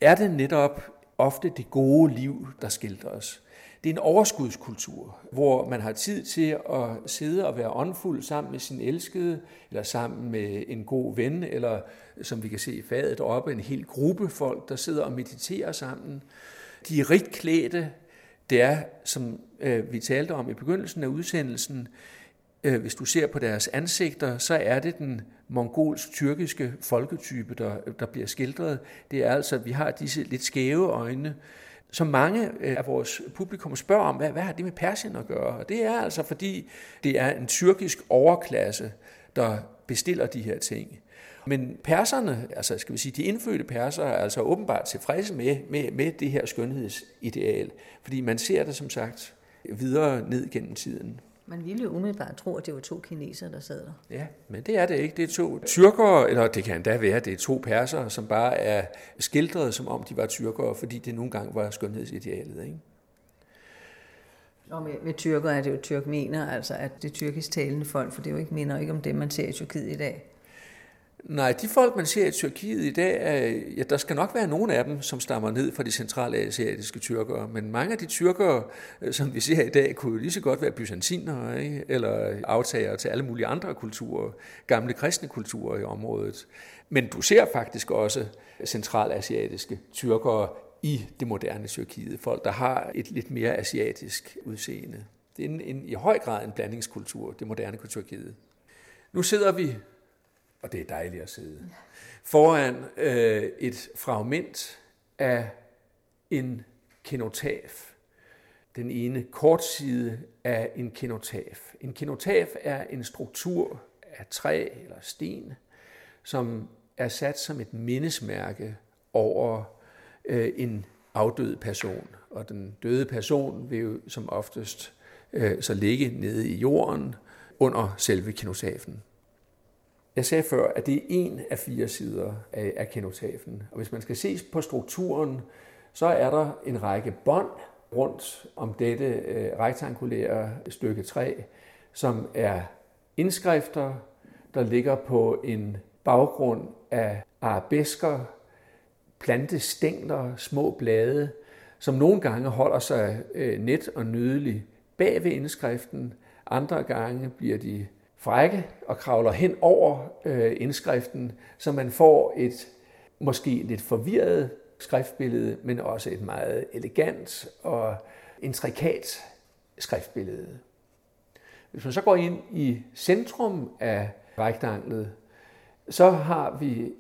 er det netop ofte det gode liv, der skildres det er en overskudskultur, hvor man har tid til at sidde og være åndfuld sammen med sin elskede, eller sammen med en god ven, eller som vi kan se i fadet oppe, en hel gruppe folk, der sidder og mediterer sammen. De er rigt klædte. Det er, som øh, vi talte om i begyndelsen af udsendelsen, øh, hvis du ser på deres ansigter, så er det den mongolsk-tyrkiske folketype, der, der bliver skildret. Det er altså, vi har disse lidt skæve øjne, som mange øh, af vores publikum spørger om, hvad, hvad har det med Persien at gøre? Og det er altså, fordi det er en tyrkisk overklasse, der bestiller de her ting. Men perserne, altså skal vi sige, de indfødte perser er altså åbenbart tilfredse med, med, med det her skønhedsideal, fordi man ser det som sagt videre ned gennem tiden. Man ville jo umiddelbart tro, at det var to kinesere, der sad der. Ja, men det er det ikke. Det er to tyrkere, eller det kan endda være, det er to persere, som bare er skildret, som om de var tyrkere, fordi det nogle gange var skønhedsidealet. Ikke? Og med, med tyrker er det jo tyrkmener, altså at det tyrkisk talende folk, for det er jo ikke minder ikke om det, man ser i Tyrkiet i dag. Nej, de folk, man ser i Tyrkiet i dag, er, ja, der skal nok være nogle af dem, som stammer ned fra de centralasiatiske tyrkere, men mange af de tyrkere, øh, som vi ser i dag, kunne jo lige så godt være byzantinere, ikke? eller aftager til alle mulige andre kulturer, gamle kristne kulturer i området. Men du ser faktisk også centralasiatiske tyrkere i det moderne Tyrkiet, folk, der har et lidt mere asiatisk udseende. Det er en, en, i høj grad en blandingskultur, det moderne Tyrkiet. Nu sidder vi og det er dejligt at sidde, foran øh, et fragment af en kenotaf. Den ene kortside af en kenotaf. En kenotaf er en struktur af træ eller sten, som er sat som et mindesmærke over øh, en afdød person. Og den døde person vil jo som oftest øh, så ligge nede i jorden under selve kenotafen. Jeg sagde før, at det er en af fire sider af, af kenotafen. Og hvis man skal se på strukturen, så er der en række bånd rundt om dette øh, rektangulære stykke træ, som er indskrifter, der ligger på en baggrund af arabesker, plantestængler, små blade, som nogle gange holder sig øh, net og nydeligt bag ved indskriften, andre gange bliver de frække og kravler hen over øh, indskriften, så man får et måske lidt forvirret skriftbillede, men også et meget elegant og intrikat skriftbillede. Hvis man så går ind i centrum af rektanglet, så har vi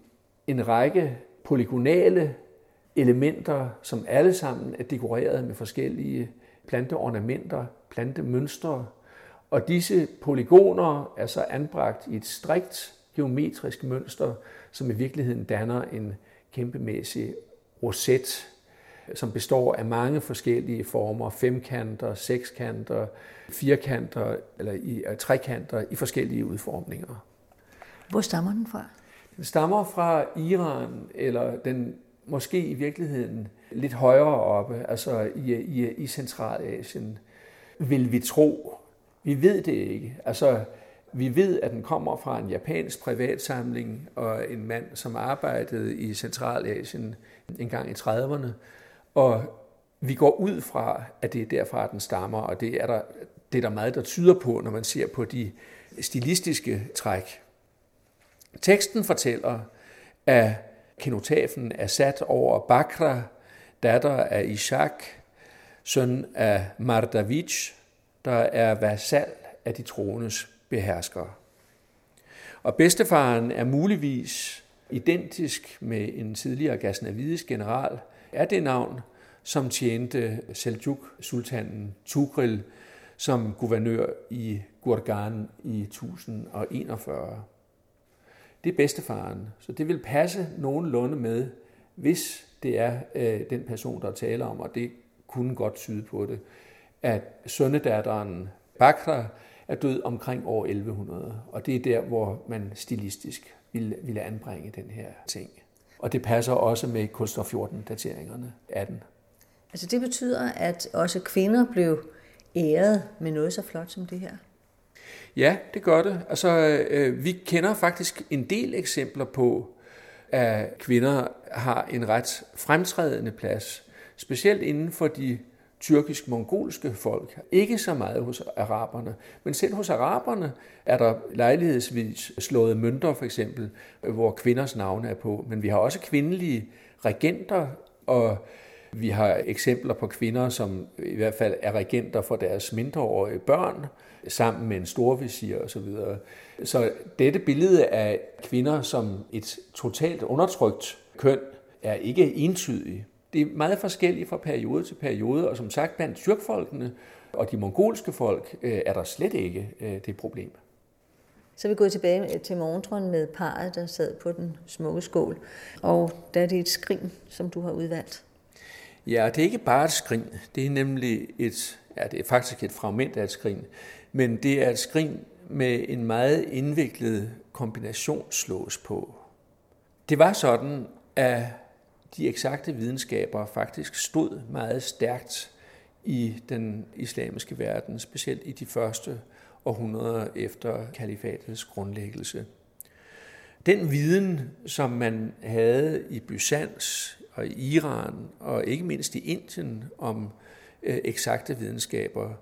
en række polygonale elementer, som alle sammen er dekoreret med forskellige planteornamenter, plantemønstre, og disse polygoner er så anbragt i et strikt geometrisk mønster, som i virkeligheden danner en kæmpemæssig roset, som består af mange forskellige former, femkanter, sekskanter, firkanter eller i, uh, trekanter i forskellige udformninger. Hvor stammer den fra? Den stammer fra Iran, eller den måske i virkeligheden lidt højere oppe, altså i, i, i Centralasien, vil vi tro. Vi ved det ikke. Altså, vi ved, at den kommer fra en japansk privatsamling og en mand, som arbejdede i Centralasien en gang i 30'erne. Og vi går ud fra, at det er derfra, den stammer, og det er der, det er der meget, der tyder på, når man ser på de stilistiske træk. Teksten fortæller, at kenotafen er sat over Bakra, datter af Ishak, søn af Mardavich, der er vasal af de troendes beherskere. Og bedstefaren er muligvis identisk med en tidligere Ghaznavidisk general, er det navn, som tjente Seljuk-sultanen Tugril som guvernør i Gurgan i 1041. Det er bedstefaren, så det vil passe nogenlunde med, hvis det er øh, den person, der taler om, og det kunne godt tyde på det, at sønnedatteren Bakra er død omkring år 1100, og det er der, hvor man stilistisk ville, ville anbringe den her ting. Og det passer også med Kulstor 14-dateringerne af den. Altså det betyder, at også kvinder blev æret med noget så flot som det her? Ja, det gør det. Altså, øh, vi kender faktisk en del eksempler på, at kvinder har en ret fremtrædende plads, specielt inden for de tyrkisk-mongolske folk. Ikke så meget hos araberne. Men selv hos araberne er der lejlighedsvis slået mønter, for eksempel, hvor kvinders navne er på. Men vi har også kvindelige regenter, og vi har eksempler på kvinder, som i hvert fald er regenter for deres mindreårige børn, sammen med en storvisir osv. Så, så dette billede af kvinder som et totalt undertrykt køn er ikke entydigt. Det er meget forskelligt fra periode til periode, og som sagt, blandt tyrkfolkene og de mongolske folk øh, er der slet ikke øh, det problem. Så er vi gået tilbage til morgentrøjen med parret, der sad på den smukke skål. Og der er det et skrin, som du har udvalgt. Ja, det er ikke bare et skrin. Det er nemlig et, ja, det er faktisk et fragment af et skrin. Men det er et skrin med en meget indviklet kombination slås på. Det var sådan, at de eksakte videnskaber faktisk stod meget stærkt i den islamiske verden, specielt i de første århundreder efter kalifatets grundlæggelse. Den viden, som man havde i Byzans og i Iran og ikke mindst i Indien om øh, eksakte videnskaber,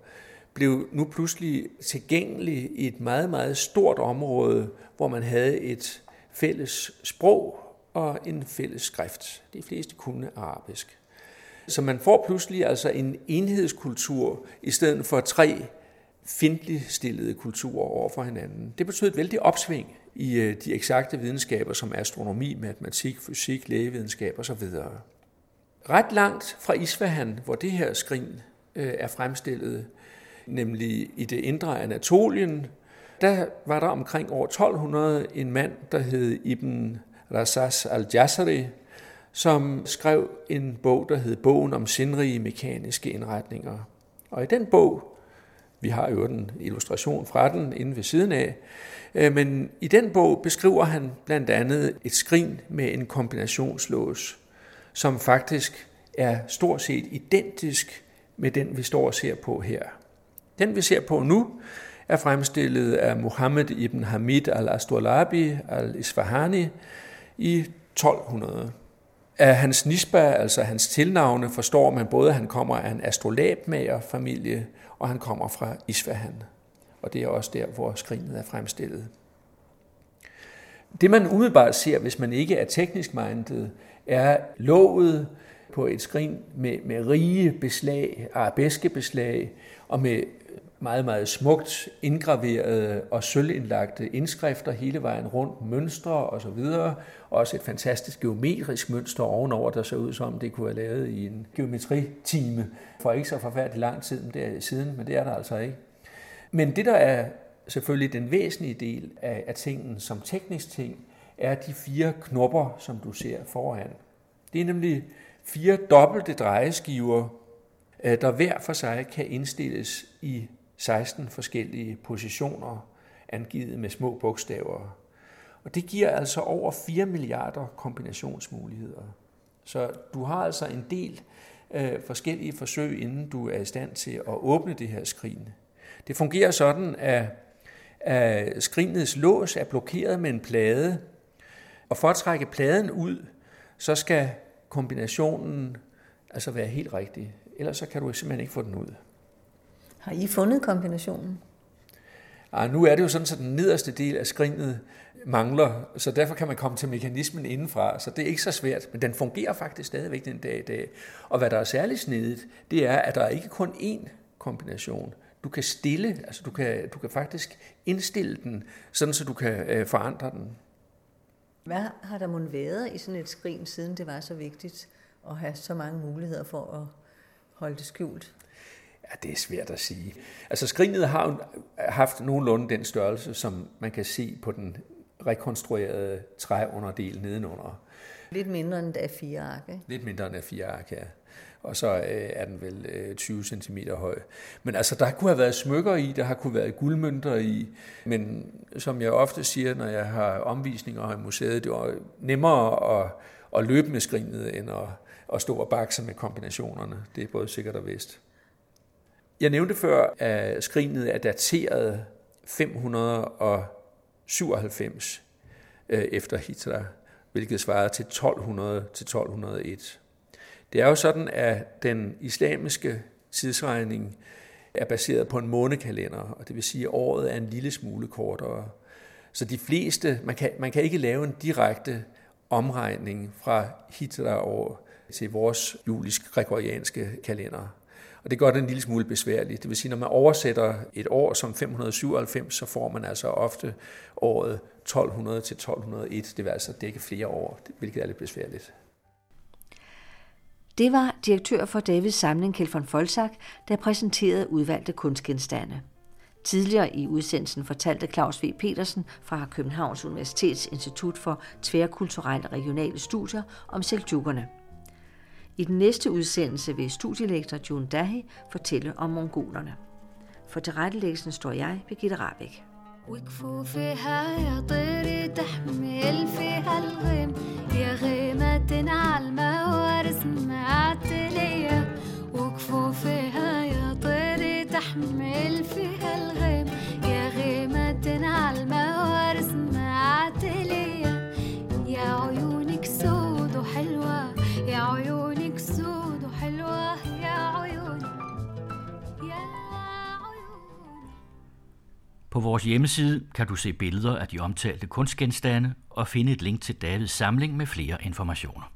blev nu pludselig tilgængelig i et meget, meget stort område, hvor man havde et fælles sprog og en fælles skrift. De fleste kunne arabisk. Så man får pludselig altså en enhedskultur i stedet for tre fjendtligt stillede kulturer over for hinanden. Det betød et vældig opsving i øh, de eksakte videnskaber som astronomi, matematik, fysik, lægevidenskab osv. Ret langt fra Isfahan, hvor det her skrin øh, er fremstillet, nemlig i det indre Anatolien, der var der omkring år 1200 en mand, der hed Ibn Rasas al-Jassari, som skrev en bog, der hed Bogen om sindrige mekaniske indretninger. Og i den bog, vi har jo en illustration fra den inde ved siden af, øh, men i den bog beskriver han blandt andet et skrin med en kombinationslås, som faktisk er stort set identisk med den, vi står og ser på her. Den, vi ser på nu, er fremstillet af Muhammad ibn Hamid al-Astolabi al-Isfahani i 1200. Af hans nisba, altså hans tilnavne, forstår man både, at han kommer af en astrolabmagerfamilie, og han kommer fra Isfahan. Og det er også der, hvor skrinet er fremstillet. Det man umiddelbart ser, hvis man ikke er teknisk minded, er låget på et skrin med, med rige beslag, arabeske beslag, og med meget, meget smukt indgraverede og sølvindlagte indskrifter hele vejen rundt, mønstre og så videre. Også et fantastisk geometrisk mønster ovenover, der så ud som det kunne være lavet i en geometritime for ikke så forfærdelig lang tid der siden, men det er der altså ikke. Men det, der er selvfølgelig den væsentlige del af, af tingen som teknisk ting, er de fire knopper, som du ser foran. Det er nemlig fire dobbelte drejeskiver, øh, der hver for sig kan indstilles i 16 forskellige positioner, angivet med små bogstaver. Og det giver altså over 4 milliarder kombinationsmuligheder. Så du har altså en del øh, forskellige forsøg, inden du er i stand til at åbne det her skrin. Det fungerer sådan, at, at skrinets lås er blokeret med en plade, og for at trække pladen ud, så skal kombinationen altså være helt rigtig. Ellers så kan du simpelthen ikke få den ud. Har I fundet kombinationen? Ja, nu er det jo sådan, at den nederste del af skrinet mangler, så derfor kan man komme til mekanismen indenfra, så det er ikke så svært, men den fungerer faktisk stadigvæk den dag i dag. Og hvad der er særligt snedigt, det er, at der er ikke kun én kombination. Du kan stille, altså du kan, du kan faktisk indstille den, sådan så du kan øh, forandre den. Hvad har der mon været i sådan et skrin, siden det var så vigtigt at have så mange muligheder for at holde det skjult? Ja, det er svært at sige. Altså skrinet har jo haft nogenlunde den størrelse, som man kan se på den rekonstruerede træunderdel nedenunder. Lidt mindre end af fire ark, ikke? Lidt mindre end af fire ark, ja. Og så øh, er den vel øh, 20 cm høj. Men altså, der kunne have været smykker i, der har kunne være guldmønter i. Men som jeg ofte siger, når jeg har omvisninger i museet, det var nemmere at, at løbe med skrinet, end at, at stå og bakse med kombinationerne. Det er både sikkert og vist. Jeg nævnte før, at skrinet er dateret 597 øh, efter Hitler, hvilket svarer til 1200 til 1201. Det er jo sådan, at den islamiske tidsregning er baseret på en månekalender, og det vil sige, at året er en lille smule kortere. Så de fleste, man kan, man kan ikke lave en direkte omregning fra Hitler-år til vores julisk-gregorianske kalender. Og det gør det en lille smule besværligt. Det vil sige, når man oversætter et år som 597, så får man altså ofte året 1200 til 1201. Det vil altså dække flere år, hvilket er lidt besværligt. Det var direktør for Davids samling, Kjeld von Folsak, der præsenterede udvalgte kunstgenstande. Tidligere i udsendelsen fortalte Claus V. Petersen fra Københavns Universitets Institut for Tværkulturelle Regionale Studier om seljukkerne. I den næste udsendelse vil studielektor June Dahi fortælle om mongolerne. For tilrettelæggelsen står jeg, Birgitte Rabeck. وكفوفها يا طيري تحمل فيها الغيم يا غيمة على الموارث معتلية وكفوفها يا طيري تحمل فيها الغيم يا غيمة على الموارث معتلية يا عيونك سود وحلوة يا عيونك På vores hjemmeside kan du se billeder af de omtalte kunstgenstande og finde et link til Davids samling med flere informationer.